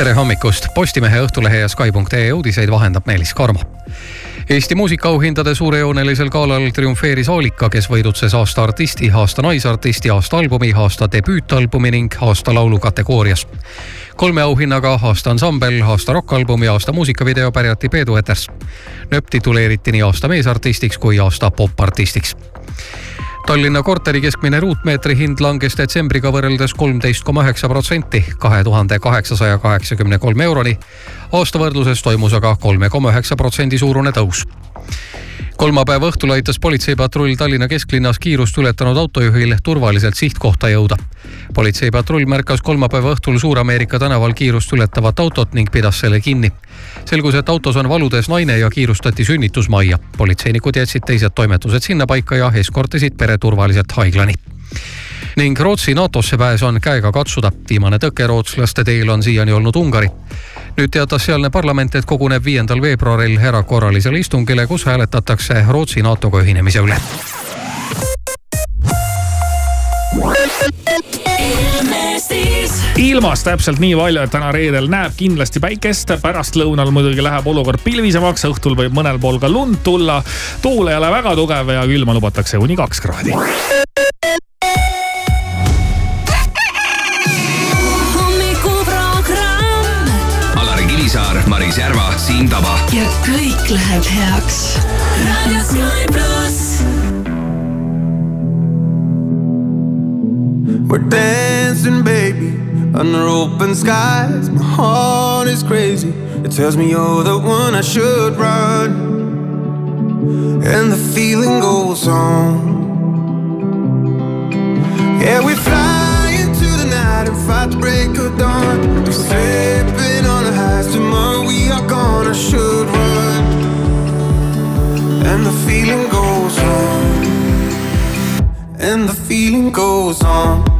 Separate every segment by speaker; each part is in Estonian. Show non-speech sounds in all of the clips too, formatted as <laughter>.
Speaker 1: tere hommikust, Postimehe, Õhtulehe ja Sky.ee uudiseid vahendab Meelis Karmo. Eesti muusikaauhindade suurejoonelisel galal triumfeeris Aalika, kes võidutses aasta artisti, aasta naisartisti, aasta albumi, aasta debüütalbumi ning aasta laulu kategoorias. kolme auhinnaga aasta ansambel, aasta rokkalbum ja aasta muusikavideo pärjati Peedu Eters. nööp tituleeriti nii aasta meesartistiks kui aasta popartistiks Tallinna korteri keskmine ruutmeetri hind langes detsembriga võrreldes kolmteist koma üheksa protsenti, kahe tuhande kaheksasaja kaheksakümne kolme euroni. aasta võrdluses toimus aga kolme koma üheksa protsendi suurune tõus kolmapäeva õhtul aitas politseipatrull Tallinna kesklinnas kiirust ületanud autojuhil turvaliselt sihtkohta jõuda. politseipatrull märkas kolmapäeva õhtul Suur-Ameerika tänaval kiirust ületavat autot ning pidas selle kinni. selgus, et autos on valudes naine ja kiirustati sünnitusmajja. politseinikud jätsid teised toimetused sinnapaika ja eskortisid pere turvaliselt haiglani ning Rootsi NATO-sse pääs on käega katsuda. viimane tõke rootslaste teel on siiani olnud Ungari nüüd teatas sealne parlament, et koguneb viiendal veebruaril erakorralisele istungile, kus hääletatakse Rootsi NATO-ga ühinemise üle.
Speaker 2: ilmast täpselt nii palju, et täna reedel näeb kindlasti päikest, pärastlõunal muidugi läheb olukord pilvisemaks, õhtul võib mõnel pool ka lund tulla. tuul ei ole väga tugev ja külma lubatakse kuni kaks kraadi.
Speaker 3: Maris Järva, Siim Taba.
Speaker 4: ja kõik läheb heaks. raadio Sky pluss.
Speaker 5: We're dancing, baby, under open skies. My heart is crazy. It tells me you're the one I should run. And the feeling goes on. Yeah, we fly into the night and fight the break of dawn. We're slipping The feeling goes on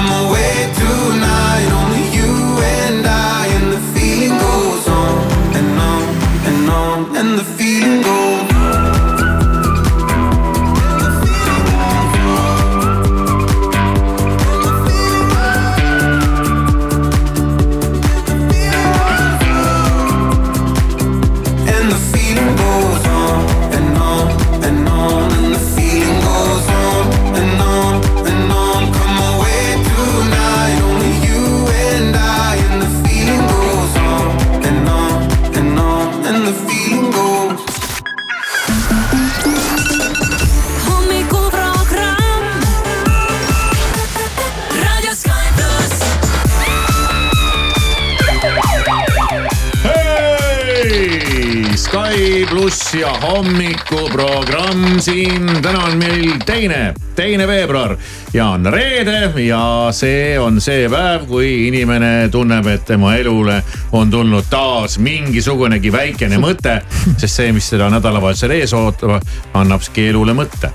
Speaker 4: hommikuprogramm
Speaker 6: siin. täna on meil teine, teine veebruar ja on reede ja see on see päev, kui inimene tunneb, et tema elule on tulnud taas mingisugunegi väikene mõte. sest see, mis seda nädalavahetusel ees ootab, annabki elule mõtte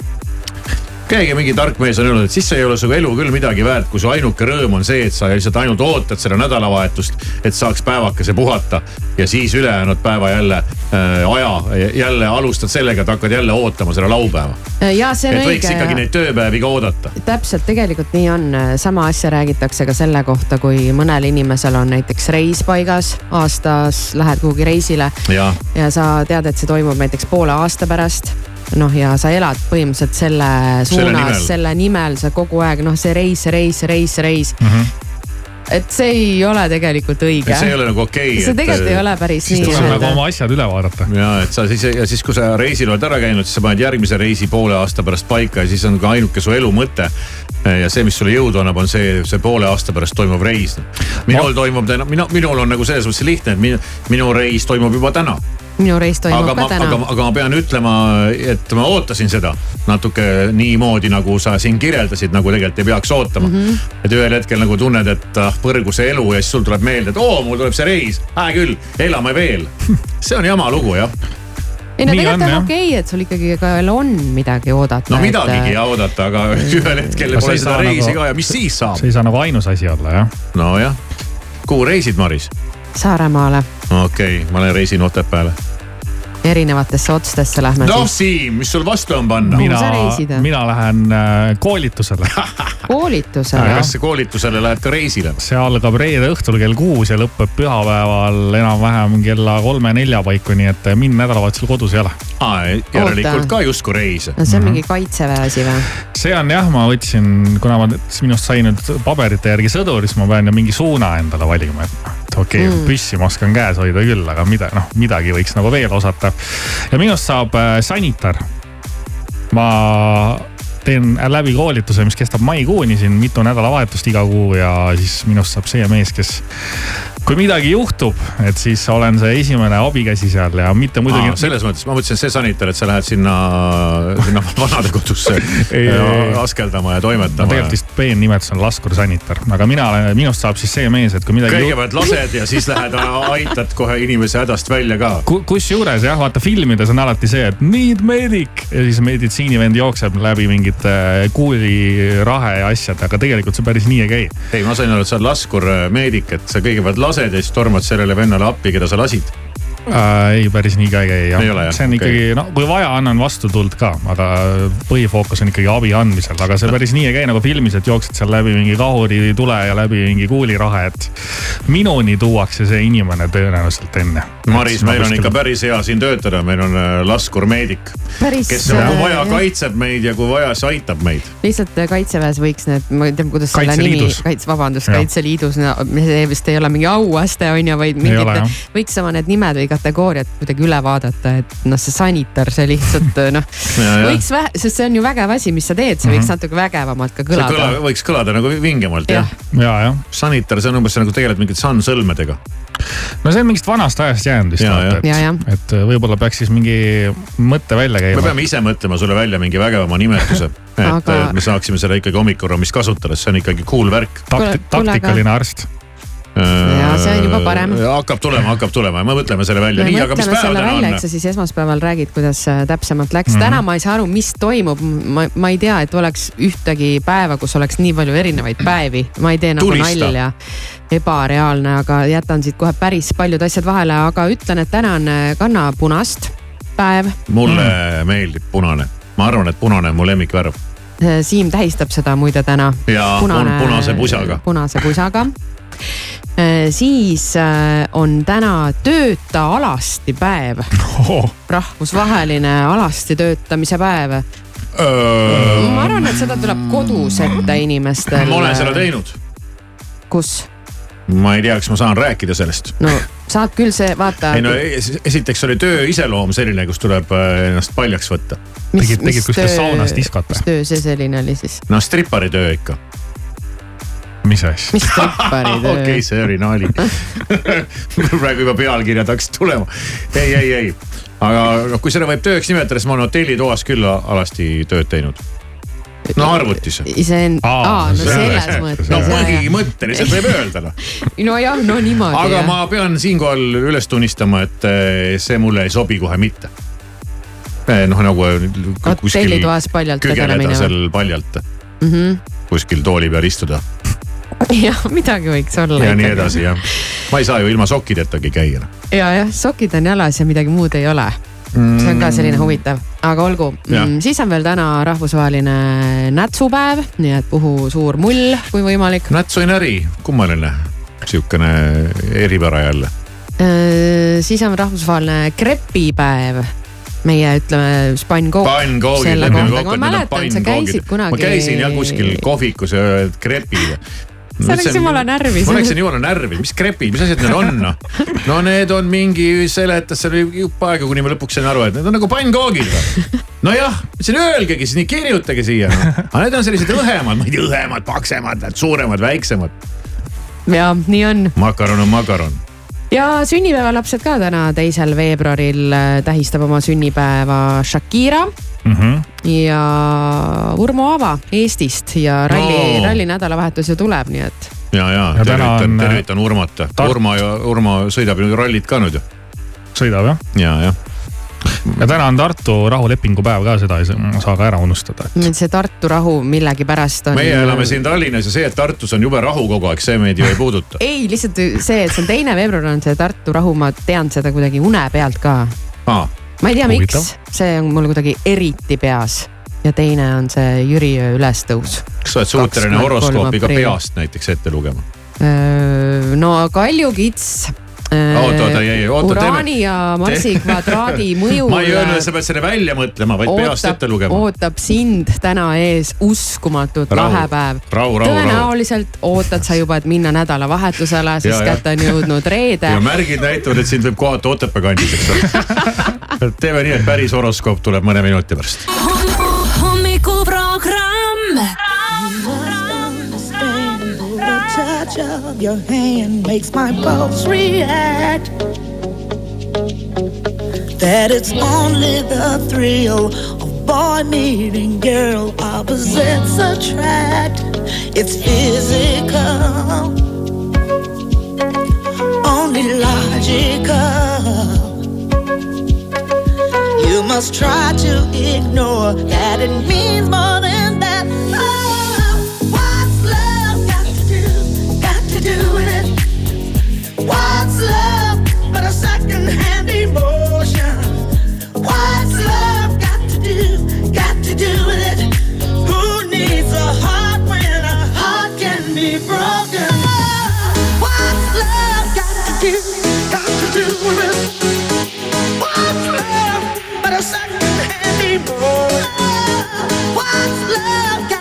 Speaker 6: keegi mingi tark mees on öelnud, et siis ei ole su elu küll midagi väärt, kui su ainuke rõõm on see, et sa lihtsalt ainult ootad seda nädalavahetust, et saaks päevakese puhata. ja siis ülejäänud päeva jälle äh, aja, jälle alustad sellega, et hakkad jälle ootama seda laupäeva.
Speaker 7: ja see on
Speaker 6: et võiks
Speaker 7: õige
Speaker 6: ikkagi neid tööpäevi ka oodata.
Speaker 7: täpselt, tegelikult nii on. sama asja räägitakse ka selle kohta, kui mõnel inimesel on näiteks reis paigas, aastas lähed kuhugi reisile ja sa tead, et see toimub näiteks poole aasta pärast noh, ja sa elad põhimõtteliselt selle
Speaker 6: Selle nimel.
Speaker 7: suunas, selle nimel sa kogu aeg noh, see reis, reis, see reis, reis mm.
Speaker 2: Mhm.
Speaker 7: -hmm. et see ei ole tegelikult õige.
Speaker 6: see ei ole nagu okei
Speaker 7: see tegelikult ei ole päris
Speaker 2: siis
Speaker 7: nii.
Speaker 2: tuleb nagu
Speaker 7: et-
Speaker 2: oma asjad üle vaadata.
Speaker 6: ja et sa siis ja siis, kui sa reisil oled ära käinud, siis sa paned järgmise reisi poole aasta pärast paika ja siis on ka ainuke su elu mõte. ja see, mis sulle jõudu annab, on see, see poole aasta pärast toimuv reis. minul toimub, minu, minul on nagu selles mõttes lihtne, et minu, minu reis toimub juba täna
Speaker 7: minu reis toimub
Speaker 6: aga
Speaker 7: ka
Speaker 6: ma,
Speaker 7: täna
Speaker 6: aga, aga ma pean ütlema, et ma ootasin seda natuke niimoodi, nagu sa siin kirjeldasid, nagu tegelikult ei peaks ootama mm. -hmm. et ühel hetkel nagu tunned, et ah, põrgu see elu ja siis sul tuleb meelde, et oo, mul tuleb see reis, hää küll, elame veel. <laughs> see on jama lugu jah,
Speaker 7: ei no
Speaker 2: Nii
Speaker 7: tegelikult
Speaker 2: on,
Speaker 7: on okei okay,, et sul ikkagi ka veel on midagi oodata.
Speaker 6: no midagigi ja oodata, aga <laughs> ühel hetkel pole seda reisi
Speaker 2: nagu-
Speaker 6: ka ja mis siis saab
Speaker 2: see? ei saa nagu ainus asi olla jah.
Speaker 6: nojah, kuhu reisid, Maris?
Speaker 7: Saaremaale,
Speaker 6: okei okay,, ma lähen reisin Otepääle.
Speaker 7: erinevatesse otstesse lähme
Speaker 6: noh,
Speaker 7: siis.
Speaker 6: Siim, mis sul vastu on panna?
Speaker 7: Reisid?
Speaker 2: mina lähen äh, koolitusele. <laughs>
Speaker 7: koolitusele.
Speaker 6: kas sa koolitusele lähed ka reisile?
Speaker 2: see algab reede õhtul kell kuus ja lõpeb pühapäeval enam-vähem kella kolme-nelja paiku, nii et mind nädalavahetusel kodus ei ole.
Speaker 6: järelikult
Speaker 7: Oota.
Speaker 6: ka justkui reis.
Speaker 7: no see on mingi kaitseväe asi või?
Speaker 2: see on jah, ma võtsin, kuna ma minust sai nüüd paberite järgi sõdur, siis ma pean ju mingi suuna endale valima, et et okei okay, mm., püssi ma oskan käes hoida küll, aga mida, noh midagi võiks nagu veel osata. ja minust saab äh, sanitar. ma teen läbi koolituse, mis kestab maikuuni siin mitu nädalavahetust iga kuu ja siis minust saab see mees, kes kui midagi juhtub, et siis olen see esimene abikäsi seal ja mitte muidugi.
Speaker 6: selles mõttes, ma mõtlesin, see sanitar, et sa lähed sinna, sinna <laughs> vanadekodusse <laughs>
Speaker 2: ei.
Speaker 6: askeldama ja toimetama.
Speaker 2: tegelikult vist peennimetus on laskursanitar, aga mina olen, minust saab siis see mees, et kui midagi
Speaker 6: kõigepealt lased ja siis lähed aitad kohe inimese hädast välja ka.
Speaker 2: Ku- kusjuures jah, vaata filmides on alati see, et need medic ja siis meditsiinivend jookseb läbi mingite kuulirahe ja asjad, aga tegelikult see päris nii ei käi.
Speaker 6: ei, ma sain aru, et sa oled laskurmeedik, et sa kõigepealt lased ja siis tormad sellele vennale appi, keda sa lasid.
Speaker 2: Äh, ei, päris nii ka ei käi jah see on
Speaker 6: Okei.
Speaker 2: ikkagi, no kui vaja, annan vastutuld ka, aga põhifookus on ikkagi abi andmisel, aga see päris nii ei käi nagu filmis, et jooksed seal läbi mingi kahuritule ja läbi mingi kuulirahe, et minuni tuuakse see inimene tõenäoliselt enne.
Speaker 6: Maris, meil on ikka päris hea siin töötada, meil on äh, laskurmeedik, kes kui vaja kaitseb meid ja kui vaja, siis aitab meid.
Speaker 7: lihtsalt kaitseväes võiks need, ma ei tea, kuidas selle nimi kaitse, vabandust. Kaitseliidus no,, see vist ei ole mingi auaste on ju, vaid mingid võiks oma need nimed või kategooriad kuidagi üle vaadata, et noh, see sanitar, see lihtsalt noh, <laughs> võiks vähe, sest see on ju vägev asi, mis sa teed, see võiks natuke vägevamalt ka
Speaker 6: see kõla,
Speaker 7: kõlada.
Speaker 6: võiks kõlada nagu vingemalt jah
Speaker 7: jah,
Speaker 2: ja, jah,
Speaker 6: sanitar, see on umbes nagu tegeled mingite sannsõlmedega.
Speaker 2: no see on mingist vanast ajast jäänud vist
Speaker 6: Ja,
Speaker 2: vaata,
Speaker 7: ja. Ja,
Speaker 2: et, et võib-olla peaks siis mingi mõtte välja
Speaker 6: me
Speaker 2: käima.
Speaker 6: peame ise mõtlema sulle välja mingi vägevama nimetuse, et
Speaker 7: Aga-
Speaker 6: me saaksime selle ikkagi hommikuruumis kasutada, see on ikkagi cool värk.
Speaker 2: Taktikaline arst.
Speaker 7: Ja see on juba parem.
Speaker 6: hakkab tulema, hakkab tulema, me mõtleme selle välja, nii, aga mis päev täna on
Speaker 7: eks? sa siis esmaspäeval räägid, kuidas äh, täpsemalt läks mm. -hmm. täna ma ei saa aru, mis toimub, ma, ma ei tea, et oleks ühtegi päeva, kus oleks nii palju erinevaid päevi, ma ei tee nagu
Speaker 6: Tulista.
Speaker 7: nalja. ebareaalne, aga jätan siit kohe päris paljud asjad vahele, aga ütlen, et täna on äh, kannapunast päev.
Speaker 6: mulle mm. meeldib punane, ma arvan, et punane on mu lemmikvärv.
Speaker 7: Siim tähistab seda muide täna.
Speaker 6: ja Punane... punase pusaga.
Speaker 7: punase pusaga. Siis äh, on täna tööta alasti päev, <laughs> rahvusvaheline alasti töötamise päev. ma arvan, et seda tuleb kodus ette inimestel.
Speaker 6: ma olen seda teinud,
Speaker 7: kus?
Speaker 6: ma ei tea, kas ma saan rääkida sellest.
Speaker 7: no saad küll see, vaata.
Speaker 6: ei no es- esiteks oli töö iseloom selline, kus tuleb äh, ennast paljaks võtta.
Speaker 2: Tegid- tegid kuskil saunas diskot või?
Speaker 7: mis töö see selline oli siis?
Speaker 6: no strippari töö ikka.
Speaker 2: Mis asja?
Speaker 7: mis strippari <laughs> töö
Speaker 6: okei, see oli nali. <laughs> praegu juba pealkirjad hakkasid tulema. ei, ei, ei, aga noh, kui seda võib tööks nimetada, siis ma olen hotellitoas küll alasti tööd teinud. no arvutis.
Speaker 7: iseend-,
Speaker 2: Aa,
Speaker 7: no
Speaker 2: selles mõttes.
Speaker 6: no põhimõtteliselt võib öelda noh. <laughs>
Speaker 7: nojah, no niimoodi.
Speaker 6: aga ma pean siinkohal üles tunnistama, et eh, see mulle ei sobi kohe mitte. noh nagu kuskil
Speaker 7: hotellitoas paljalt tegelemine
Speaker 6: seal paljalt
Speaker 7: Mm -hmm.
Speaker 6: kuskil tooli peal istuda <laughs>
Speaker 7: jah, midagi võiks olla.
Speaker 6: ja nii edasi jah. ma ei saa ju ilma sokkidetagi käia.
Speaker 7: ja, jah, sokid on jalas ja midagi muud ei ole. see on ka selline huvitav, aga olgu mm,, siis on veel täna rahvusvaheline nätsupäev, nii et puhu suur mull, kui võimalik.
Speaker 6: nätsu ei näri, kummaline sihukene eripära jälle.
Speaker 7: siis on rahvusvaheline krepipäev. meie ütleme spannkooke.
Speaker 6: pannkoogid,
Speaker 7: selle
Speaker 6: lepime kokku, et need on pannkoogid ma käisin jah kuskil kohvikus ja krepid.
Speaker 7: Sa läksid jumala närvi.
Speaker 6: ma läksin jumala närvi, mis krepid, mis asjad need on noh. no need on mingi, seletas seal jupp aega, kuni ma lõpuks sain aru, et need on nagu pannkoogid nojah, ütlesin öelgegi siis nii, kirjutage siia no.. aga need on sellised õhemad, ma ei tea, õhemad, paksemad, suuremad, väiksemad.
Speaker 7: ja nii on
Speaker 6: makaron on makaron.
Speaker 7: ja sünnipäevalapsed ka täna, teisel veebruaril äh, tähistab oma sünnipäeva Shakira
Speaker 2: mm. -hmm.
Speaker 7: ja Urmo Aava Eestist ja ralli
Speaker 6: No.
Speaker 7: ralli nädalavahetus ju tuleb, nii et
Speaker 6: ja, ja,
Speaker 2: Ja
Speaker 6: tervitan
Speaker 2: on,,
Speaker 6: tervitan Urmat.
Speaker 2: Tart-
Speaker 6: Urmo ja Urmo sõidab ju rallit ka nüüd ju.
Speaker 2: sõidab jah.
Speaker 6: ja, jah.
Speaker 2: ja täna on Tartu rahulepingu päev ka, seda ei saa ka ära unustada.
Speaker 7: nüüd see Tartu rahu millegipärast on.
Speaker 6: meie elame siin Tallinnas ja see, et Tartus on jube rahu kogu aeg, see meid ju ei puuduta. <laughs>
Speaker 7: ei, lihtsalt see, et see on teine veebruar on see Tartu rahu, ma tean seda kuidagi une pealt ka.
Speaker 6: aa,
Speaker 7: ma ei tea, miks, see on mul kuidagi eriti peas ja teine on see Jüri öö ülestõus.
Speaker 6: kas sa oled suuteline
Speaker 7: 23
Speaker 6: horoskoopi ka peast näiteks ette lugema?
Speaker 7: no Kalju Kits.
Speaker 6: Oota, oota, ei, ei, oota, teeme-
Speaker 7: uraani ja Marsi kvadraadi mõjul. <laughs>
Speaker 6: ma ei öelnud, et sa pead selle välja mõtlema, vaid peast ette lugema.
Speaker 7: ootab sind täna ees uskumatult
Speaker 6: Rahu.
Speaker 7: lahe päev.
Speaker 6: rahu,
Speaker 7: tõenäoliselt ootad sa juba, et minna nädalavahetusele, sest kätte on jõudnud reede
Speaker 6: ja. märgid näitavad, et sind võib kohata Otepää kandis, eks ole. <laughs> teeme nii, et päris horoskoop tuleb mõne minuti pärast.
Speaker 5: hommikuprogramm.
Speaker 8: The touch of your hand makes my pulse react. That it's only the thrill of boy meeting girl opposites attract. It's physical, only logical. You must try to ignore that it means more love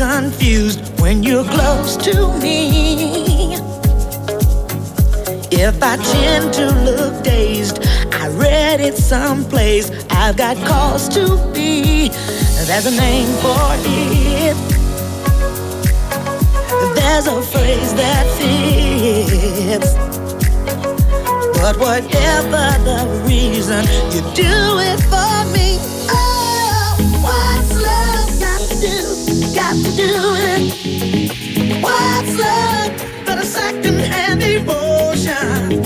Speaker 8: confused when you're close to me. If I tend to look dazed, I read it someplace. I've got cause to be. There's a name for it. There's a phrase that fits. But whatever the reason, you do it for me. Got to do it. What's love but a second-hand emotion?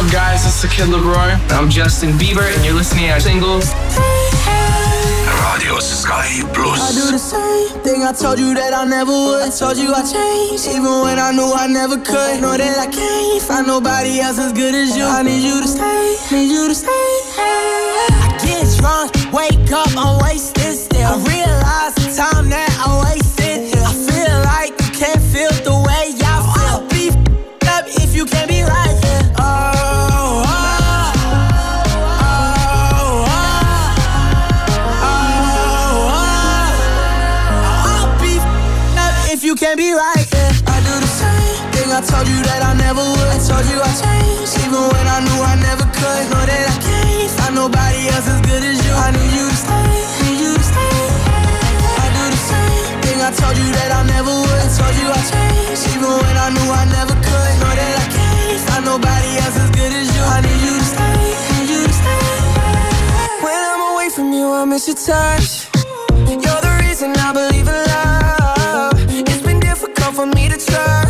Speaker 8: What's
Speaker 9: up, guys? It's Kid Leroy. I'm Justin Bieber, and you're listening to our singles.
Speaker 10: Radio Sky Plus.
Speaker 11: I do the same thing I told you that I never would. I told you I changed, even when I knew I never could. Know that I can't find nobody else as good as you. I need you to stay, need you to stay. Hey I get drunk, wake up, I'm wasted still. I realize the time that told you that I never would. I told you I changed, even when I knew I never could. Know that I can't find nobody else as good as you. I need you to stay, need you to stay. I do the same thing I told you that I never would. I told you I changed, even when I knew I never could. Know that I can't find nobody else as good as you. I need you to stay, need you to stay. When I'm away from you, I miss your touch. You're the reason I believe in love. It's been difficult for me to trust.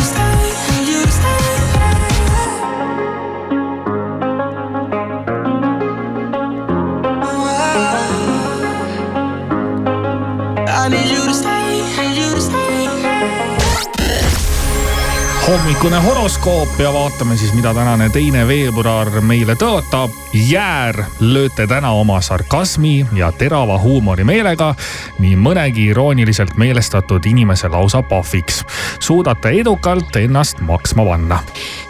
Speaker 2: hommikune horoskoop ja vaatame siis, mida tänane teine veebruar meile tõotab. jäär lööte täna oma sarkasmi ja terava huumorimeelega nii mõnegi irooniliselt meelestatud inimese lausa pahviks. suudate edukalt ennast maksma panna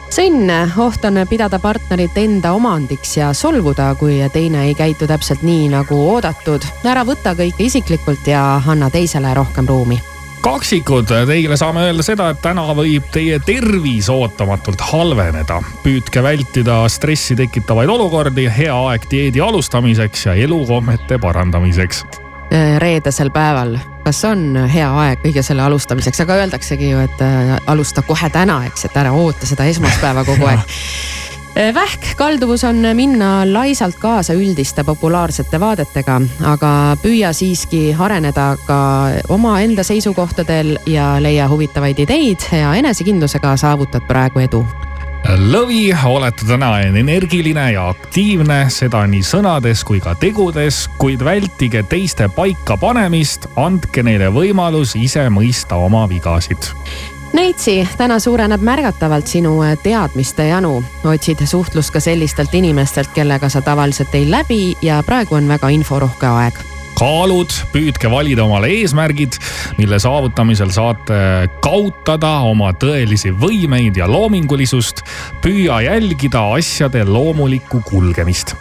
Speaker 7: sõnn, oht on pidada partnerit enda omandiks ja solvuda, kui teine ei käitu täpselt nii nagu oodatud. ära võta kõike isiklikult ja anna teisele rohkem ruumi
Speaker 2: kaksikud, teile saame öelda seda, et täna võib teie tervis ootamatult halveneda. püüdke vältida stressi tekitavaid olukordi, hea aeg dieedi alustamiseks ja elukommete parandamiseks
Speaker 7: reedesel päeval, kas on hea aeg kõige selle alustamiseks, aga öeldaksegi ju, et äh, alusta kohe täna, eks, et ära oota seda esmaspäeva kogu aeg. <laughs> vähk, kalduvus on minna laisalt kaasa üldiste populaarsete vaadetega, aga püüa siiski areneda ka omaenda seisukohtadel ja leia huvitavaid ideid ja enesekindlusega saavutad praegu edu
Speaker 2: lõvi, olete täna energiline ja aktiivne, seda nii sõnades kui ka tegudes, kuid vältige teiste paika panemist, andke neile võimalus ise mõista oma vigasid.
Speaker 7: Neitsi, täna suureneb märgatavalt sinu teadmiste janu. otsid suhtlust ka sellistelt inimestelt, kellega sa tavaliselt ei läbi ja praegu on väga inforohke aeg
Speaker 2: kaalud, püüdke valida omale eesmärgid, mille saavutamisel saate kautada oma tõelisi võimeid ja loomingulisust. püüa jälgida asjade loomulikku kulgemist.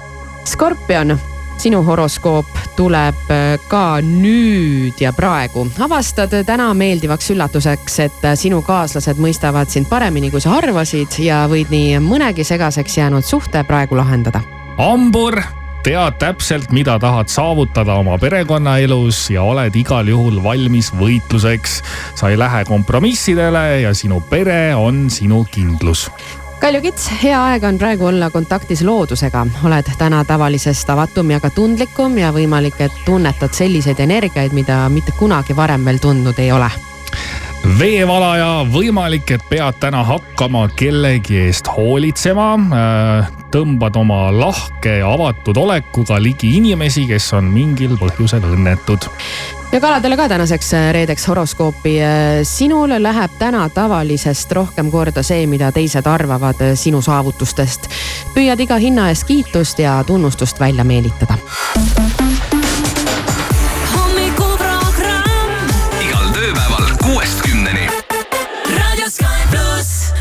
Speaker 7: Skorpion sinu horoskoop tuleb ka nüüd ja praegu. avastad täna meeldivaks üllatuseks, et sinu kaaslased mõistavad sind paremini, kui sa arvasid ja võid nii mõnegi segaseks jäänud suhte praegu lahendada.
Speaker 2: hambur tead täpselt, mida tahad saavutada oma perekonnaelus ja oled igal juhul valmis võitluseks. sa ei lähe kompromissidele ja sinu pere on sinu kindlus
Speaker 7: Kalju Kits, hea aeg on praegu olla kontaktis loodusega, oled täna tavalisest avatum ja ka tundlikum ja võimalik, et tunnetad selliseid energiaid, mida mitte kunagi varem veel tundnud ei ole
Speaker 2: veevalaja, võimalik, et pead täna hakkama kellegi eest hoolitsema. tõmbad oma lahke ja avatud olekuga ligi inimesi, kes on mingil põhjusel õnnetud
Speaker 7: ja kaladele ka tänaseks reedeks horoskoopi. sinul läheb täna tavalisest rohkem korda see, mida teised arvavad sinu saavutustest. püüad iga hinna eest kiitust ja tunnustust välja meelitada.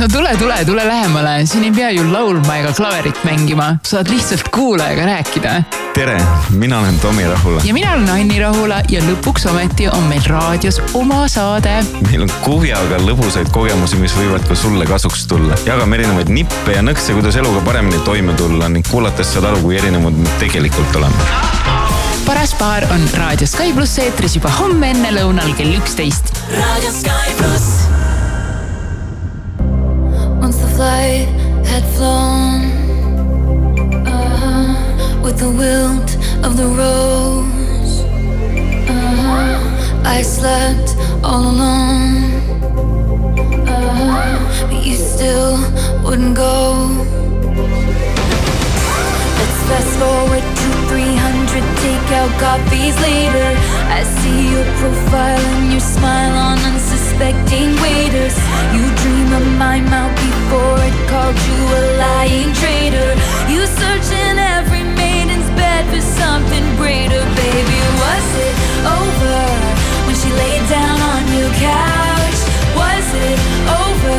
Speaker 12: No tule, tule, tule lähemale, siin ei pea ju laulma ega klaverit mängima, saad lihtsalt kuulajaga rääkida.
Speaker 13: tere, mina olen Tomi Rahula.
Speaker 12: ja mina olen Anni Rahula ja lõpuks ometi on meil raadios oma saade
Speaker 13: meil on kuhjaga lõbusaid kogemusi, mis võivad ka sulle kasuks tulla. jagame erinevaid nippe ja nõkse, kuidas eluga paremini toime tulla ning kuulates saad aru, kui erinevad me tegelikult oleme.
Speaker 12: paras paar on raadio Sky pluss eetris juba homme ennelõunal kell üksteist.
Speaker 5: Radio Sky Plus.
Speaker 4: Once the flight had flown uh-huh, with the wilt of the rose, uh-huh, I slept all alone. Uh-huh, but you still wouldn't go. Let's fast forward to 300 takeout copies later. I see your profile and your smile on unsuspecting waiters. You dream of my mouth it called you a lying traitor. You search in every maiden's bed for something greater, baby. Was it over when she laid down on your couch? Was it over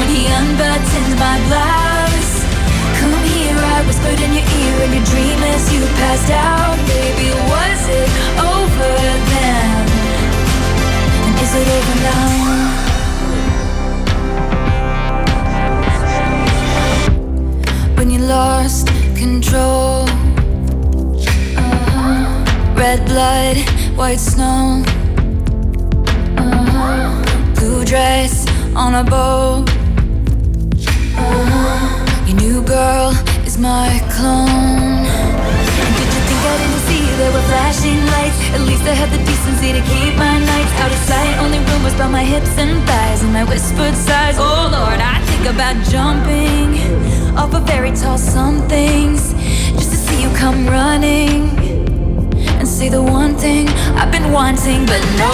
Speaker 4: when he unbuttoned my blouse? Come here, I whispered in your ear in your dream as you passed out. Baby, was it over then? And is it over now? Lost control. Uh-huh. Red blood, white snow. Uh-huh. Blue dress on a boat. Uh-huh. Your new girl is my clone. Did you think I didn't see there were flashing lights? At least I had the decency to keep my nights out of sight. Only rumors about my hips and thighs and my whispered sighs. Oh Lord, I think about jumping off of very tall somethings just to see you come running and say the one thing I've been wanting, but no.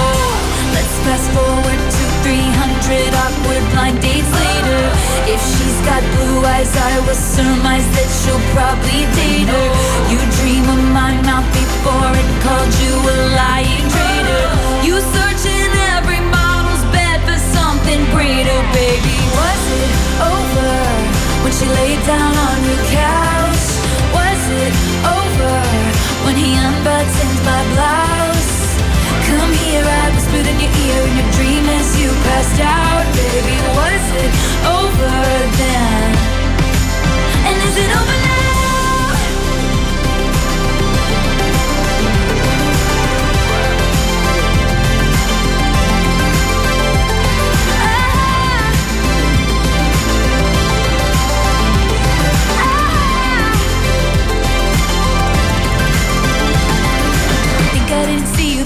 Speaker 4: Let's fast forward to 300 awkward blind dates later. If she's got blue eyes, I will surmise that she'll probably date her. You dream of my mouth before it called you a lying traitor. You search in every model's when she laid down on your couch? Was it over when he unbuttoned my blouse? Come here, I whispered in your ear in your dream as you passed out, baby. Was it over then? And is it over now?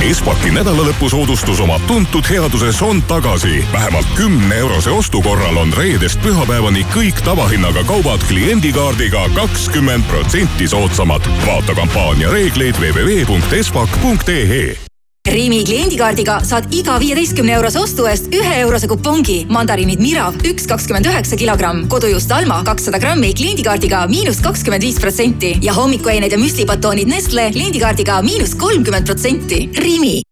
Speaker 14: Espaki nädalalõpusoodustus oma tuntud headuses on tagasi. vähemalt kümne eurose ostu korral on reedest pühapäevani kõik tavahinnaga kaubad kliendikaardiga kakskümmend protsenti soodsamad. vaata kampaania reegleid www.espak.ee
Speaker 15: Rimi kliendikaardiga saad iga viieteistkümne eurose ostu eest ühe eurose kupongi. mandariinid Mirav üks kakskümmend üheksa kilogramm, kodujuust Alma kakssada grammi kliendikaardiga miinus kakskümmend viis protsenti ja hommikuained ja müslibatoonid Nestle kliendikaardiga miinus kolmkümmend protsenti. Rimi.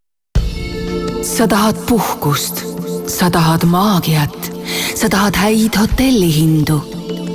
Speaker 16: sa tahad puhkust, sa tahad maagiat, sa tahad häid hotellihindu.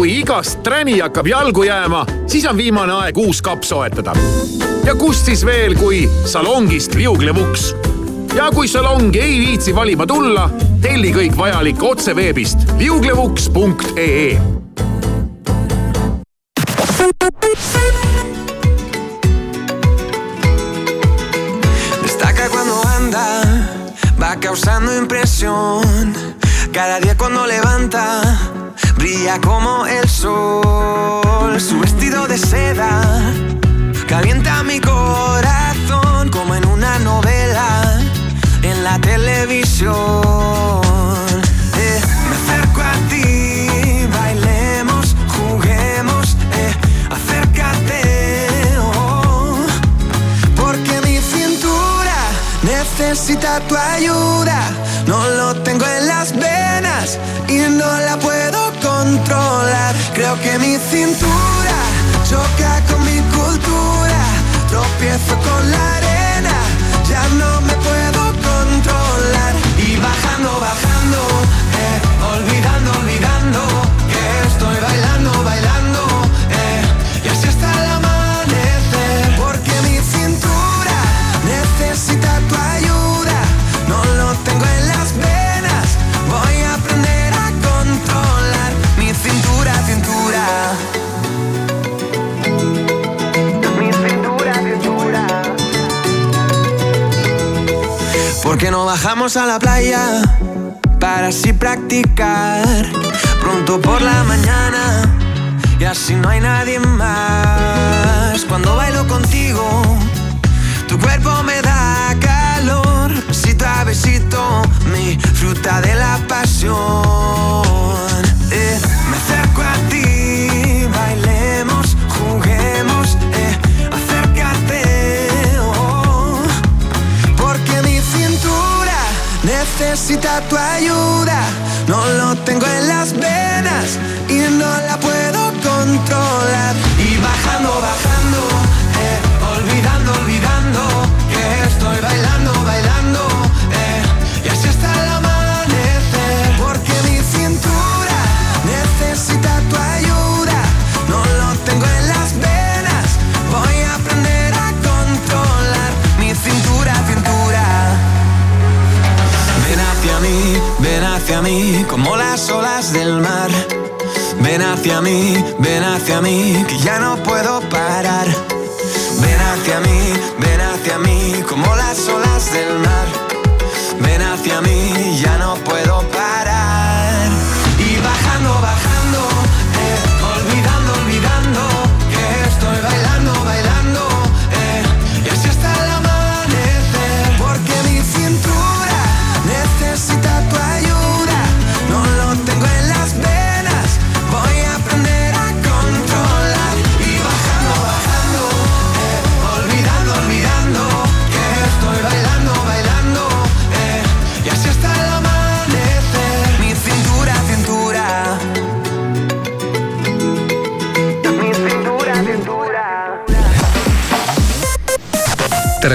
Speaker 17: Kui igast träni hakkab jalgu jääma, siis on viimane aeg uus kapp soetada. ja kust siis veel, kui salongist liuglev uks. ja kui salongi ei viitsi valima tulla, telli kõik vajalik otse veebist liuglevuks.ee
Speaker 18: Destaca cuando anda, va causando impresión. Cada día cuando levanta, brilla como el sol. Su vestido de seda calienta mi corazón como en una novela en la televisión. Eh, me acerco a ti, bailemos, juguemos, eh, acércate. oh. Porque mi cintura necesita tu ayuda. No lo tengo en las venas y no la puedo Creo que mi cintura choca con mi cultura. Tropiezo con la arena, ya no me ¿Por qué no bajamos a la playa para así practicar? Pronto por la mañana y así no hay nadie más. Cuando bailo contigo, tu cuerpo me da calor. Besito a besito, mi fruta de la pasión. Eh, me acerco a ti, necesita tu ayuda. No lo tengo en las venas y no la puedo controlar. Y bajando, bajando, eh, olvidando, olvidando como las olas del mar. Ven hacia mí, ven hacia mí, que ya no puedo parar. Ven hacia mí,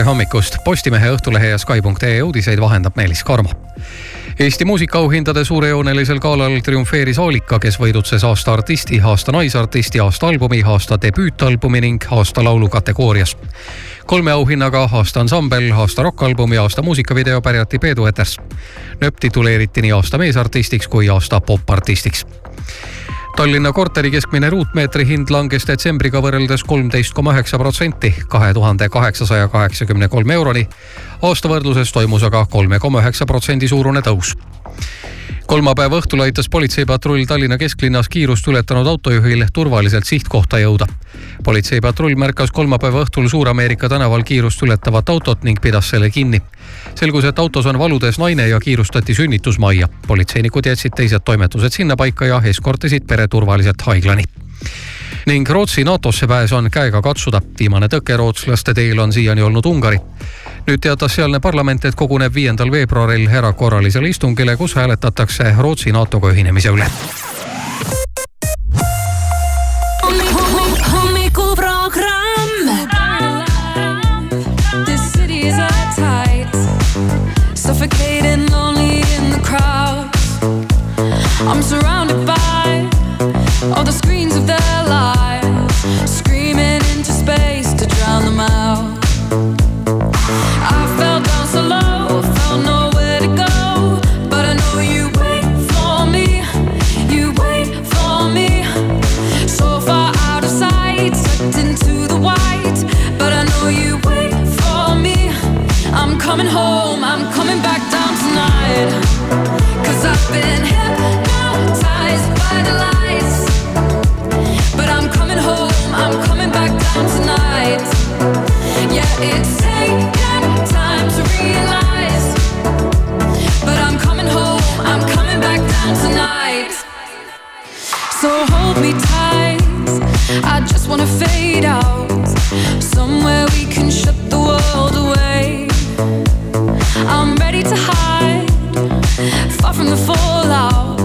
Speaker 1: hommikust, Postimehe, Õhtulehe ja Sky.ee uudiseid vahendab Meelis Karmo. Eesti muusikaauhindade suurejoonelisel galal triumfeeris Aalika, kes võidutses aasta artisti, aasta naisartisti, aasta albumi, aasta debüütalbumi ning aasta laulu kategoorias. kolme auhinnaga aasta ansambel, aasta rokkalbumi, aasta muusikavideo pärjati Peedu Eters. nööp tituleeriti nii aasta meesartistiks kui aasta popartistiks Tallinna korteri keskmine ruutmeetri hind langes detsembriga võrreldes kolmteist koma üheksa protsenti, kahe tuhande kaheksasaja kaheksakümne kolme euroni. aasta võrdluses toimus aga kolme koma üheksa protsendi suurune tõus kolmapäeva õhtul aitas politseipatrull Tallinna kesklinnas kiirust ületanud autojuhil turvaliselt sihtkohta jõuda. politseipatrull märkas kolmapäeva õhtul Suur-Ameerika tänaval kiirust ületavat autot ning pidas selle kinni. selgus, et autos on valudes naine ja kiirustati sünnitusmajja. politseinikud jätsid teised toimetused sinnapaika ja eskortisid pere turvaliselt haiglani ning Rootsi NATO-sse pääs on käega katsuda. viimane tõke rootslaste teel on siiani olnud Ungari nüüd teatas sealne parlament, et koguneb viiendal veebruaril erakorralisele istungile, kus hääletatakse Rootsi NATO-ga ühinemise üle.
Speaker 4: suffocating, lonely in the crowd. I'm surrounded by all the screens of their lives, So hold me tight. I just wanna fade out. Somewhere we can shut the world away. I'm ready to hide, far from the fallout.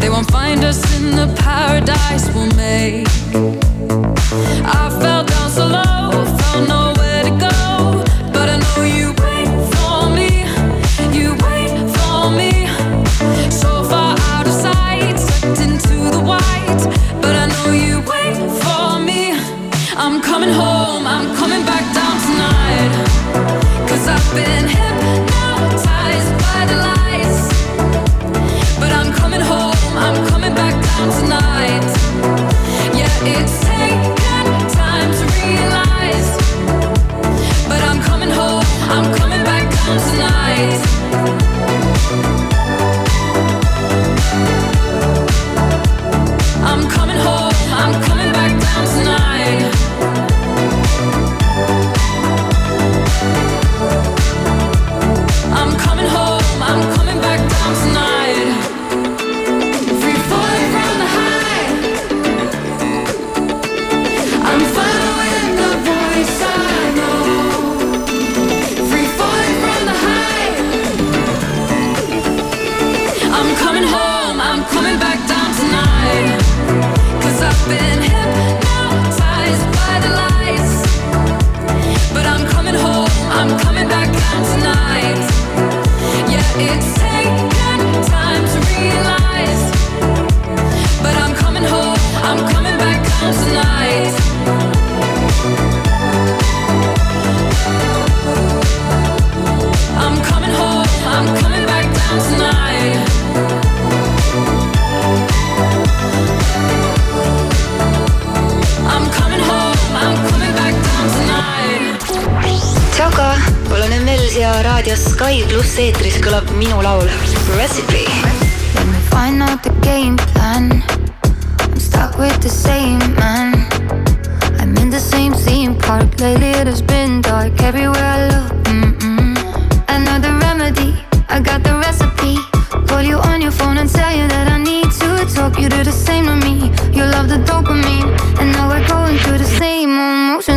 Speaker 4: They won't find us in the paradise we'll make. I fell down so low, found nowhere I'm coming home,
Speaker 19: You do the same to me. You love the dopamine, and now we're going through the same emotions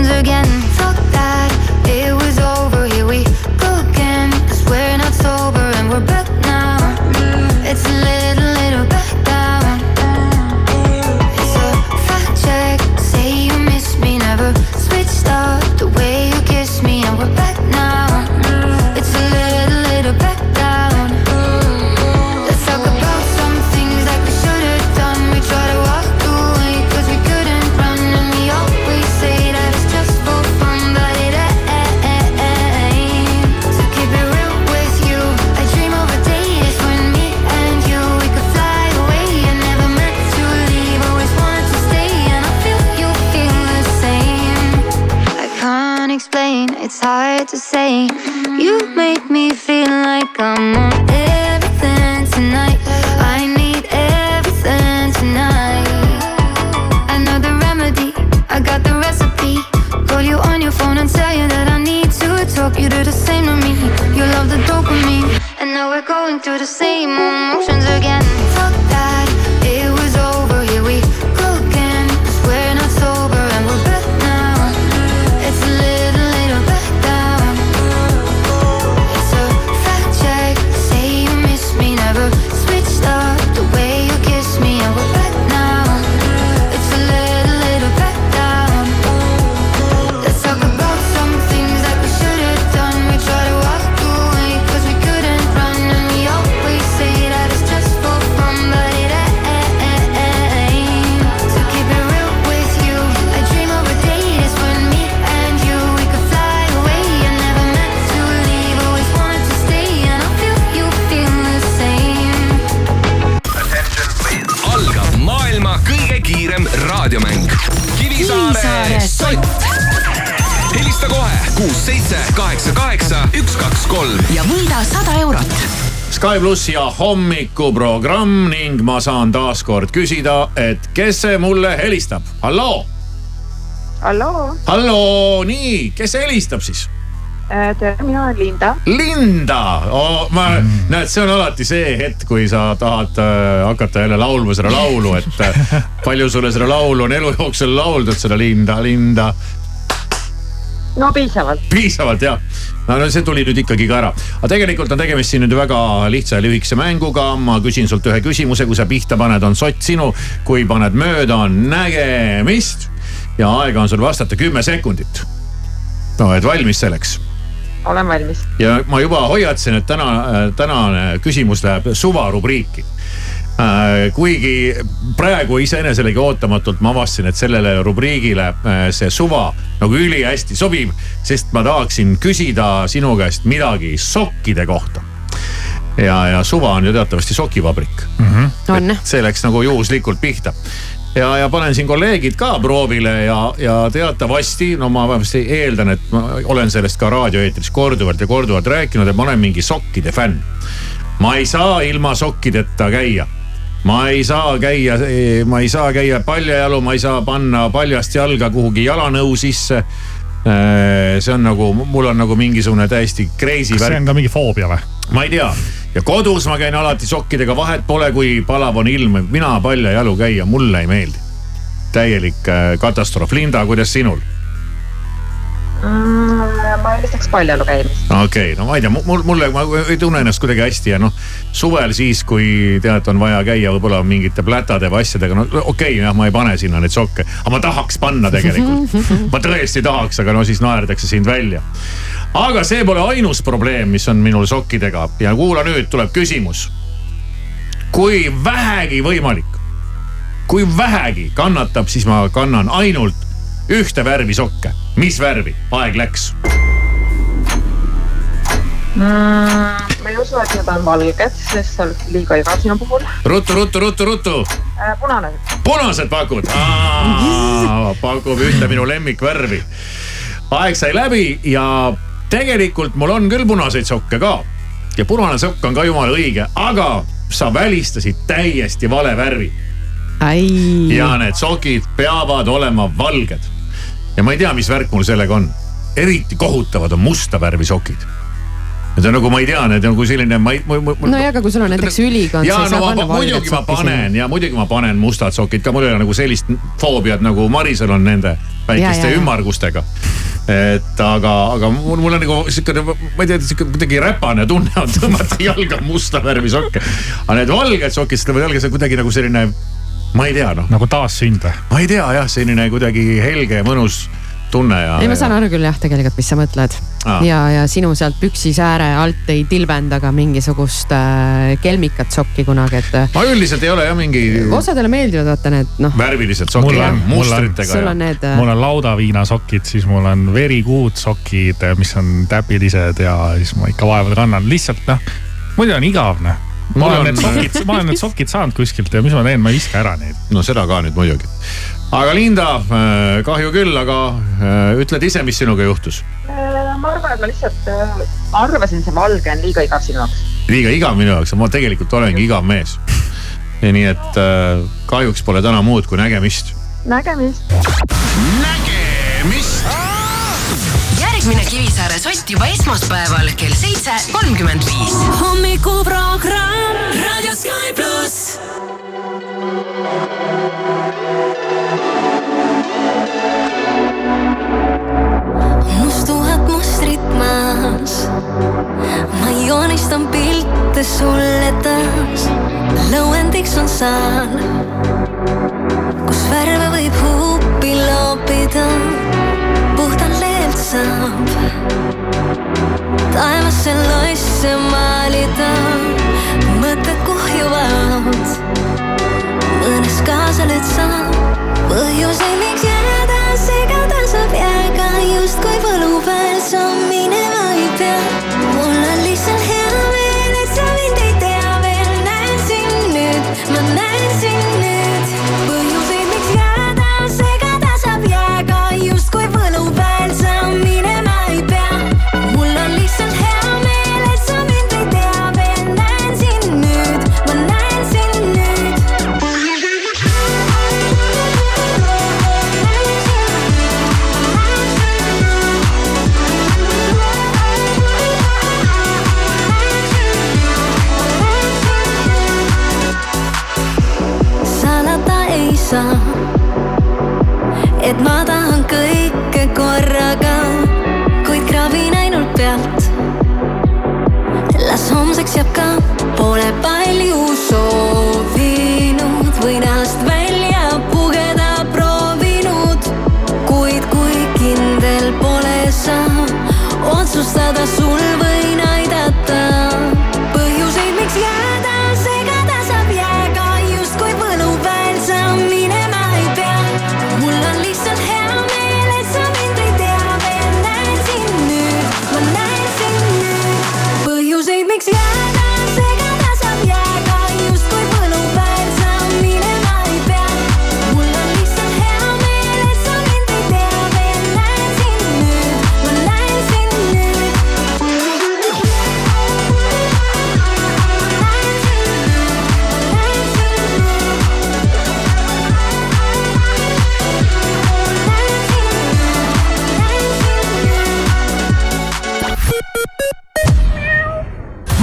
Speaker 5: sada eurot.
Speaker 6: Sky pluss ja hommikuprogramm ning ma saan taaskord küsida, et kes see mulle helistab, halloo,
Speaker 20: halloo,
Speaker 6: halloo, nii, kes helistab siis?
Speaker 20: tere, mina olen Linda.
Speaker 6: Linda oh,, ma mm., näed, see on alati see hetk, kui sa tahad äh, hakata jälle laulma seda laulu, et äh, <laughs> palju sulle seda laulu on elu jooksul lauldud, seda Linda, Linda.
Speaker 20: No piisavalt.
Speaker 6: piisavalt jah, no, see tuli nüüd ikkagi ka ära. aga tegelikult on tegemist siin nüüd väga lihtsa ja lühikese mänguga. ma küsin sult ühe küsimuse, kui sa pihta paned, on sott sinu, kui paned mööda, on nägemist. ja aega on sul vastata kümme sekundit. no et valmis selleks
Speaker 20: olen valmis.
Speaker 6: ja ma juba hoiatasin, et täna, tänane küsimus läheb suvarubriiki. Kuigi praegu iseeneselegi ootamatult ma avastasin, et sellele rubriigile äh, see suva nagu ülihästi sobib, sest ma tahaksin küsida sinu käest midagi sokkide kohta. ja, ja suva on ju teatavasti sokivabrik
Speaker 2: mm. -hmm.
Speaker 7: on.
Speaker 6: see läks nagu juhuslikult pihta ja, ja panen siin kolleegid ka proovile ja, ja teatavasti, no ma vähemasti eeldan, et ma olen sellest ka raadioeetris korduvalt ja korduvalt rääkinud, et ma olen mingi sokkide fänn. ma ei saa ilma sokkideta käia ma ei saa käia, ma ei saa käia paljajalu, ma ei saa panna paljast jalga kuhugi jalanõu sisse. see on nagu, mul on nagu mingisugune täiesti crazy
Speaker 2: kas see
Speaker 6: värk
Speaker 2: on. ka mingi foobia või?
Speaker 6: ma ei tea ja kodus ma käin alati sokkidega, vahet pole, kui palav on ilm, mina paljajalu käia, mulle ei meeldi. täielik äh, katastroof, Linda, kuidas sinul?
Speaker 20: Mm, ma eelistaks paljajalu käimist.
Speaker 6: okei okay,, no ma ei tea, mul, mulle, ma ei tunne ennast kuidagi hästi ja noh, suvel siis, kui tead, on vaja käia võib-olla mingite plätade või asjadega, no okei okay,, jah, ma ei pane sinna neid sokke, aga ma tahaks panna tegelikult. ma tõesti tahaks, aga no siis naerdakse sind välja. aga see pole ainus probleem, mis on minul sokkidega ja kuula nüüd, tuleb küsimus. kui vähegi võimalik, kui vähegi kannatab, siis ma kannan ainult ühte värvi sokke. Mis värvi? aeg läks
Speaker 20: mm,. ma ei usu, et need on valged, sest see on liiga igav sinu puhul
Speaker 6: ruttu, ruttu, ruttu, ruttu.
Speaker 20: äh,. punane.
Speaker 6: punased pakud, pakub ühte minu lemmikvärvi. aeg sai läbi ja tegelikult mul on küll punaseid sokke ka. ja punane sokk on ka jumala õige, aga sa välistasid täiesti vale värvi. ja need sokid peavad olema valged. Ja ma ei tea, mis värk mul sellega on. eriti kohutavad on musta värvi sokid. Need on nagu, ma ei tea, need on nagu selline, ma ei, ma, ma.
Speaker 7: nojah, aga kui sul on näiteks ülikond,
Speaker 6: ja
Speaker 7: ei
Speaker 6: no ma, muidugi ma panen ja muidugi ma panen mustad sokid ka, mul ei ole nagu sellist foobiat nagu Marisel on nende väikeste
Speaker 7: Ja, ja,
Speaker 6: ümmargustega. et aga, aga mul, mul on nagu siukene, ma ei tea, siuke kuidagi räpane tunne on tõmmata <laughs> jalga musta värvi sokke. aga need valged sokid, seda jalga, see on kuidagi nagu selline, ma ei tea noh.
Speaker 2: nagu taassünd või?
Speaker 6: ma ei tea jah, selline kuidagi helge ja mõnus tunne ja.
Speaker 7: ei, ma saan aru küll jah, tegelikult, mis sa mõtled
Speaker 6: Aa.
Speaker 7: ja, ja sinu sealt püksisääre alt ei tilbenda ka mingisugust äh, kelmikat sokki kunagi, et äh,
Speaker 6: ma üldiselt ei ole jah mingi
Speaker 7: osadele meeldivad vaata need noh.
Speaker 6: värvilised sokid
Speaker 2: Mul on-, mul on-
Speaker 6: mustritega
Speaker 7: sul on need äh,
Speaker 2: mul on laudaviinasokid, siis mul on verikuutsokid, mis on täpilised ja siis ma ikka vaevalt kannan, lihtsalt noh, muidu on igav noh. Ma olen need sokid, ma olen need sokid saanud kuskilt ja mis ma teen, ma ei viska ära neid.
Speaker 6: no seda ka nüüd muidugi. aga Linda, kahju küll, aga äh, ütled ise, mis sinuga juhtus?
Speaker 20: Äh, ma arvan, et ma lihtsalt äh, arvasin, see valge on liiga igav sinu jaoks.
Speaker 6: liiga igav minu jaoks, ma tegelikult olengi igav mees. nii, et äh, kahjuks pole täna muud kui nägemist.
Speaker 20: nägemist.
Speaker 11: nägemist.
Speaker 21: Järgmine Kivisaare sott juba esmaspäeval kell seitse kolmkümmend viis.
Speaker 5: hommikuprogramm Raadio Sky pluss.
Speaker 4: mustuvad mustrid maas. ma joonistan pilte sulle taas. lõuendiks on saal, kus värve võib huupi loopida. Saab. Taevasse losse maalida. mõtted kuhjuvad, mõnes kaasa nüüd saab. Põhjuseid, miks jääda segada saab jääga justkui võlupäev sa minema saa, et ma tahan kõike korraga, kuid kraabin ainult pealt. las homseks jääb ka, pole palju soovinud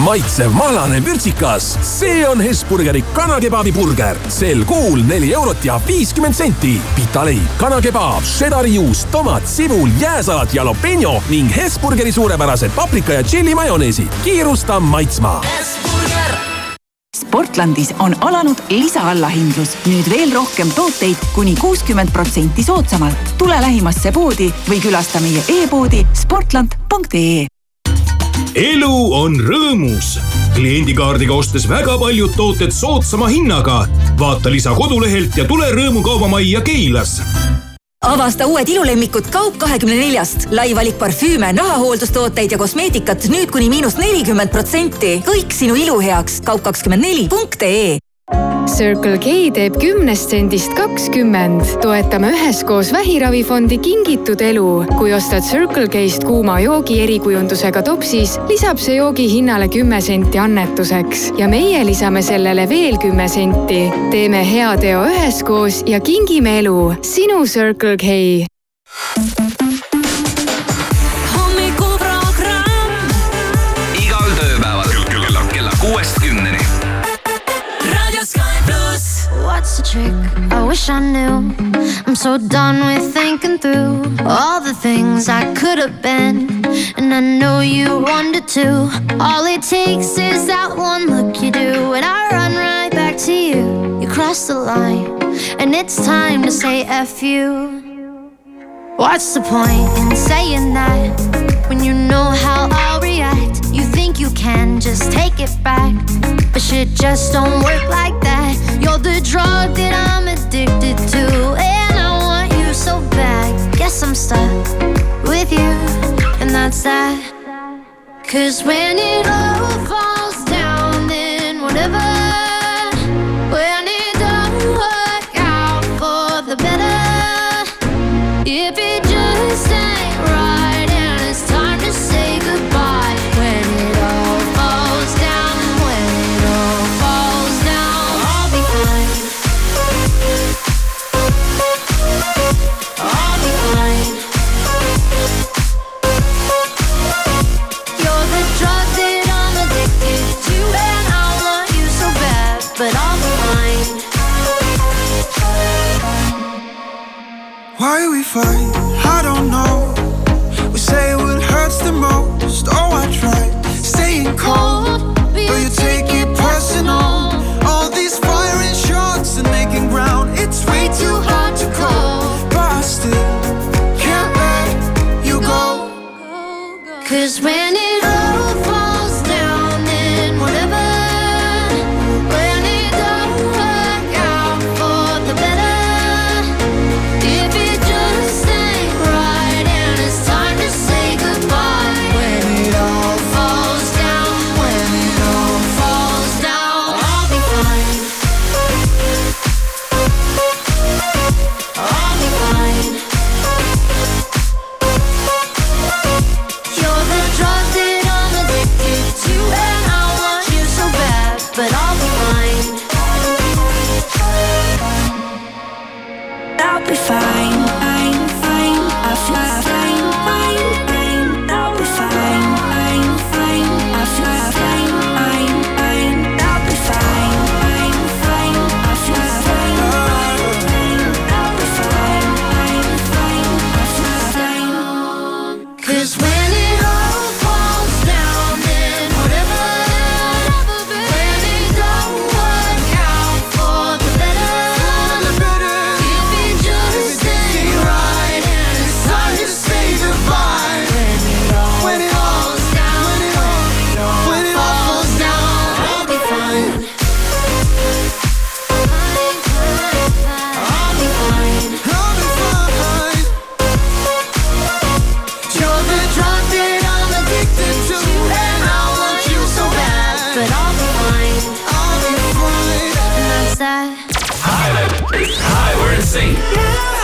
Speaker 22: maitsev mahlane vürtsikas, see on Hesburgeri kanakebabi burger. sel kuul neli eurot ja viiskümmend senti. pitaleib, kanakebaab, šedari juust, tomat, sibul, jääsalat, jalapeño ning Hesburgeri suurepärased paprika ja tšilli majoneesid. kiirusta maitsma.
Speaker 23: Sportlandis on alanud lisaallahindlus, nüüd veel rohkem tooteid kuni kuuskümmend protsenti soodsamalt. tule lähimasse poodi või külasta meie e-poodi sportland.ee
Speaker 24: elu on rõõmus. kliendikaardiga ostes väga paljud tooted soodsama hinnaga. vaata lisa kodulehelt ja tule Rõõmukaubamajja Keilas
Speaker 15: avasta uued ilulemmikud Kaup kahekümne neljast. lai valik parfüüme, nahahooldustooteid ja kosmeetikat nüüd kuni miinus nelikümmend protsenti. kõik sinu ilu heaks. kaup kakskümmend neli punkt ee
Speaker 25: Circle K teeb kümnest sendist kakskümmend. toetame üheskoos Vähiravifondi Kingitud elu. kui ostad Circle K-st kuuma joogi erikujundusega topsis, lisab see joogi hinnale kümme senti annetuseks ja meie lisame sellele veel kümme senti. teeme hea teo üheskoos ja kingime elu. sinu Circle K
Speaker 19: trick? I wish I knew. I'm so done with thinking through all the things I could have been. And I know you wanted to. All it takes is that one look you do, and I run right back to you. You cross the line, and it's time to say F you. What's the point in saying that when you know how I'll can just take it back, but shit just don't work like that. You're the drug that I'm addicted to, and I want you so bad. Guess I'm stuck with you, and that's that. Cause when it all falls down, then whatever. way we
Speaker 26: fight, I don't know. We say what hurts the most. Oh, I try staying cold, but you take it personal. All these firing shots and making ground, it's way too hard to call. But I still can't let you go.
Speaker 19: Cause when it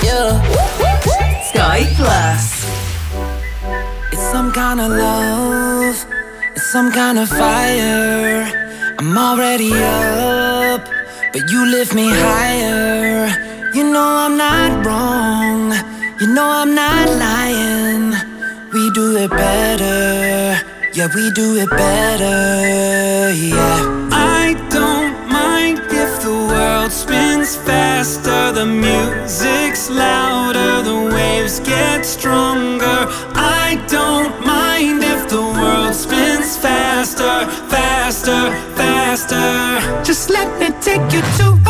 Speaker 4: Sky Plus.
Speaker 27: It's some kind of love. It's some kind of fire. I'm already up, but you lift me higher. You know I'm not wrong. You know I'm not lying. We do it better. Yeah, we do it better. Yeah. is faster, the music's louder, the waves get stronger. I don't mind if the world spins faster, faster, faster. Just let me take you to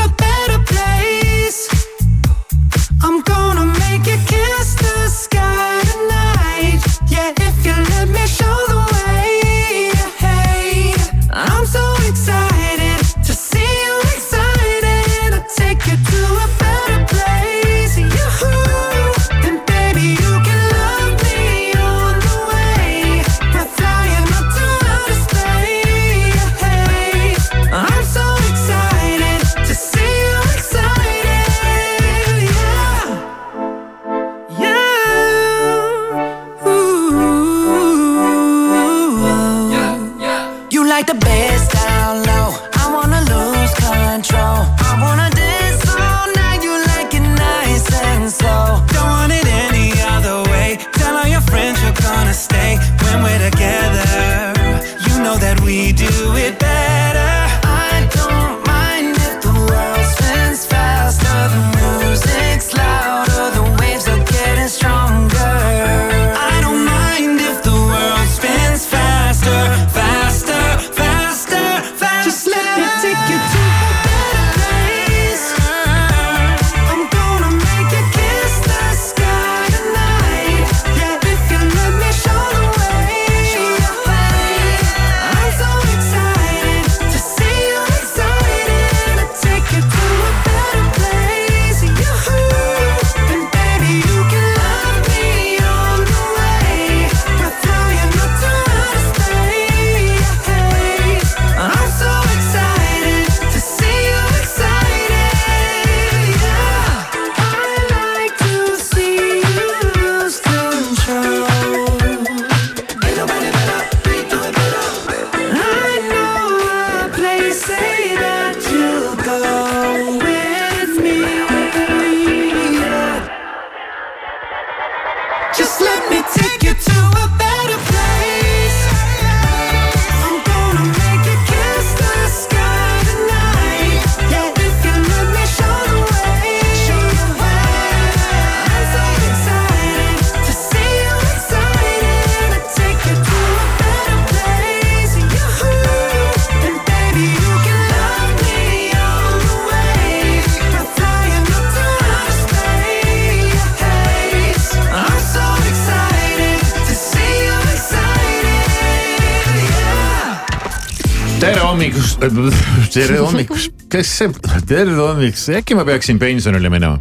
Speaker 27: <laughs>
Speaker 6: tere hommikust, kes see, tere hommikust, äkki ma peaksin pensionile minema.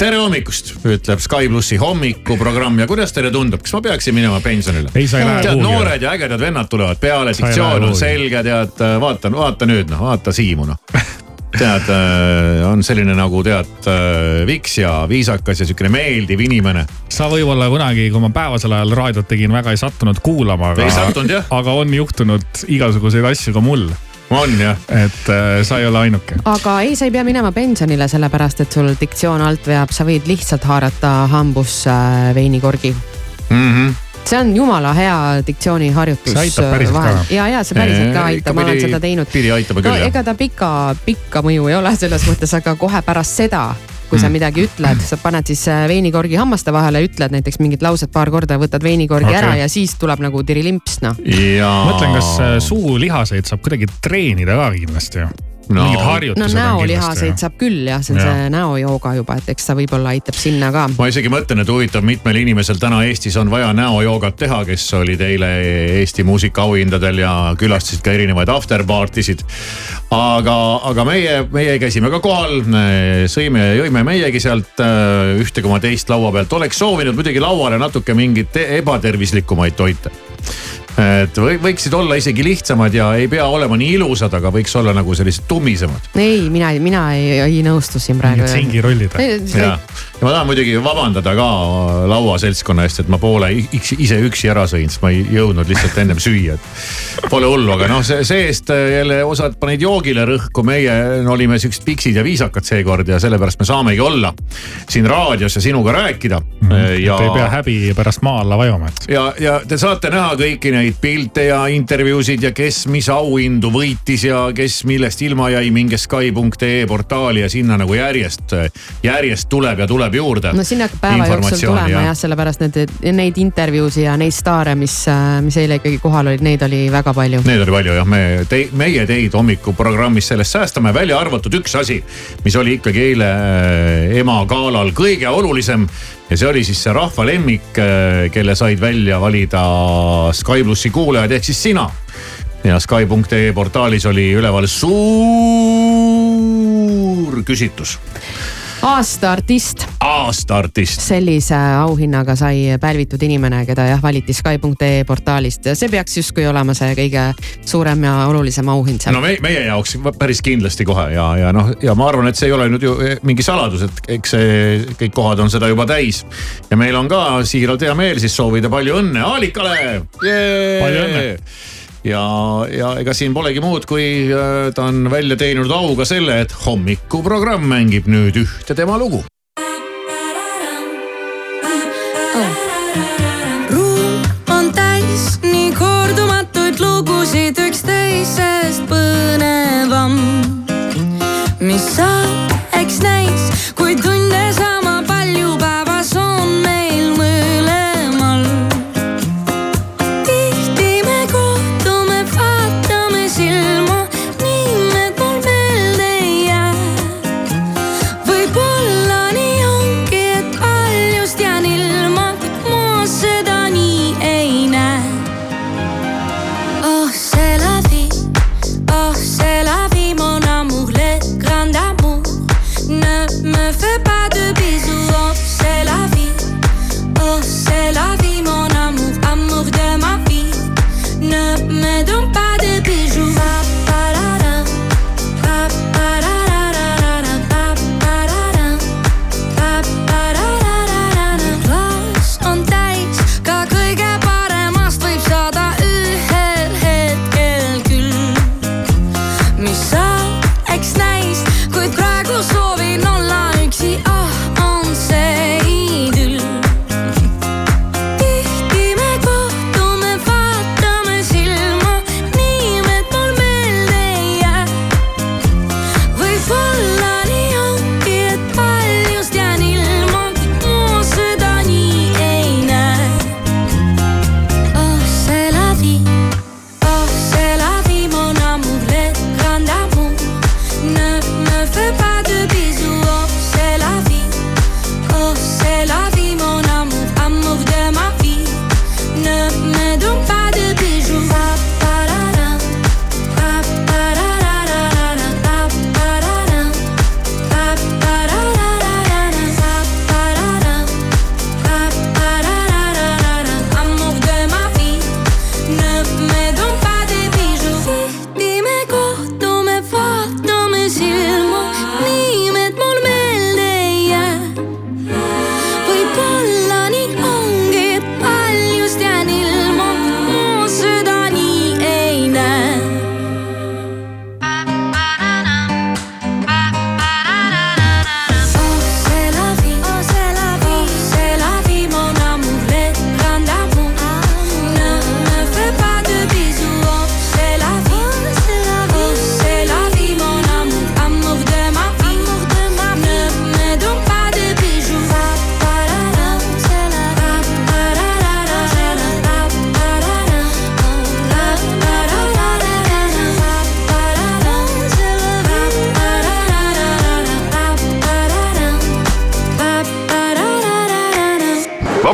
Speaker 6: tere hommikust, ütleb Sky plussi hommikuprogramm ja kuidas teile tundub, kas ma peaksin minema pensionile? Tead, noored ja ägedad vennad tulevad peale, diktsioon on selge, tead, vaata, vaata nüüd noh, vaata Siimu noh tead, on selline nagu tead viks ja viisakas ja siukene meeldiv inimene.
Speaker 2: sa võib-olla kunagi, kui ma päevasel ajal raadiot tegin, väga ei sattunud kuulama, aga
Speaker 6: Ei sattunud, jah.
Speaker 2: aga on juhtunud igasuguseid asju ka mul.
Speaker 6: On jah.
Speaker 2: et äh, sa ei ole ainuke.
Speaker 7: aga ei, sa ei pea minema pensionile, sellepärast et sul diktsioon alt veab, sa võid lihtsalt haarata hambusse veinikorgi.
Speaker 6: mm. -hmm.
Speaker 7: see on jumala hea diktsiooniharjutus.
Speaker 2: See aitab päriselt ka.
Speaker 7: ja, ja see päriselt ka
Speaker 6: Ee,
Speaker 7: aitab, ma olen seda teinud.
Speaker 6: pidi aitama küll,
Speaker 7: no
Speaker 6: jah.
Speaker 7: ega ta pika, pikka mõju ei ole selles mõttes, aga kohe pärast seda kui sa
Speaker 6: Mm.
Speaker 7: midagi ütled, sa paned siis äh, veinikorgi hammaste vahele, ütled näiteks mingit lauset paar korda, võtad veinikorgi okay. ära ja siis tuleb nagu tirilimps noh.
Speaker 6: ja.
Speaker 2: mõtlen, kas äh, suulihaseid saab kuidagi treenida ka kindlasti ju
Speaker 6: No.
Speaker 2: mingid
Speaker 7: no
Speaker 2: harjutused on
Speaker 7: näolihaseid
Speaker 2: kindlasti.
Speaker 7: saab küll jah, see on
Speaker 2: Jah.
Speaker 7: see näojooga juba, et eks ta võib-olla aitab sinna ka.
Speaker 6: ma isegi mõtlen, et huvitav, mitmel inimesel täna Eestis on vaja näojoogat teha, kes olid eile Eesti muusikaauhindadel ja külastasid ka erinevaid after party sid. aga, aga meie, meie käisime ka kohal, sõime ja jõime meiegi sealt äh, ühte koma teist laua pealt, oleks soovinud muidugi lauale natuke mingeid te- ebatervislikumaid toite et või, võiksid olla isegi lihtsamad ja ei pea olema nii ilusad, aga võiks olla nagu sellised tummisemad.
Speaker 7: ei, mina, mina ei, ei nõustu siin praegu.
Speaker 2: singirollid
Speaker 6: ja, ja ma tahan muidugi vabandada ka lauaseltskonna eest, et ma poole ise üksi ära sõin, sest ma ei jõudnud lihtsalt ennem süüa, et pole hullu, aga noh, see see-eest jälle osad panid joogile rõhku, meie no, olime siuksed piksid ja viisakad seekord ja sellepärast me saamegi olla siin raadios ja sinuga rääkida ja
Speaker 2: et ei pea häbi pärast maa alla vajuma, et
Speaker 6: ja, ja te saate näha kõiki neid pilte ja intervjuusid ja kes mis auhindu võitis ja kes millest ilma jäi, minge Sky.ee portaali ja sinna nagu järjest, järjest tuleb ja tuleb juurde.
Speaker 7: no sinna hakkab päeva jooksul tulema jah ja,, sellepärast need, neid intervjuusid ja neid staare, mis, mis eile ikkagi kohal olid, neid oli väga palju.
Speaker 6: Neid oli palju jah, me te,, meie teid hommikuprogrammis sellest säästame, välja arvatud üks asi, mis oli ikkagi eile äh, ema galal kõige olulisem ja see oli siis see rahva lemmik, kelle said välja valida Sky plussi kuulajad ehk siis sina. ja Sky.ee portaalis oli üleval suur küsitlus,
Speaker 7: aasta artist,
Speaker 6: aasta artist.
Speaker 7: sellise auhinnaga sai pälvitud inimene, keda jah valiti Sky.ee portaalist ja see peaks justkui olema see kõige suurem ja olulisem auhind seal
Speaker 6: no me, meie jaoks päris kindlasti kohe ja, ja noh, ja ma arvan, et see ei ole nüüd ju mingi saladus, et eks see kõik kohad on seda juba täis. ja meil on ka siiralt hea meel siis soovida palju õnne Aalikale.
Speaker 2: Palju õnne.
Speaker 6: ja, ja ega siin polegi muud, kui äh, ta on välja teeninud auga selle, et hommikuprogramm mängib nüüd ühte tema lugu.
Speaker 28: mis saab, eks näis, kui tunde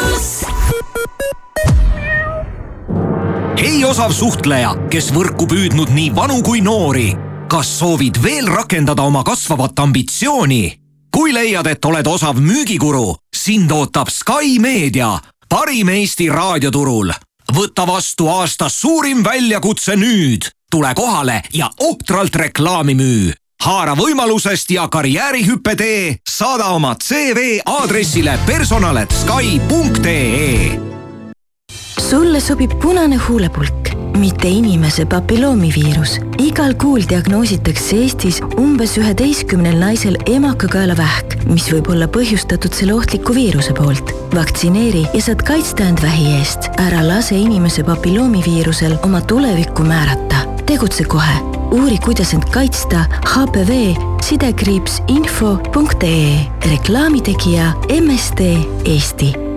Speaker 29: pluss.
Speaker 30: hei, osav suhtleja, kes võrku püüdnud nii vanu kui noori. kas soovid veel rakendada oma kasvavat ambitsiooni? kui leiad, et oled osav müügikuru, sind ootab Sky Meedia, parim Eesti raadioturul. võta vastu aasta suurim väljakutse nüüd. tule kohale ja ohtralt reklaami müü haara võimalusest ja karjäärihüppe tee, saada oma CV aadressile personal.sky.ee
Speaker 31: sulle sobib punane huulepulk, mitte inimese papilloomiviirus. igal kuul diagnoositakse Eestis umbes üheteistkümnel naisel emakakaelavähk, mis võib olla põhjustatud selle ohtliku viiruse poolt. vaktsineeri ja saad kaitsta end vähi eest. ära lase inimese papilloomiviirusel oma tulevikku määrata. Tegutse kohe, uuri, kuidas end kaitsta HPV sidekriips info.ee reklaamitegija MSD Eesti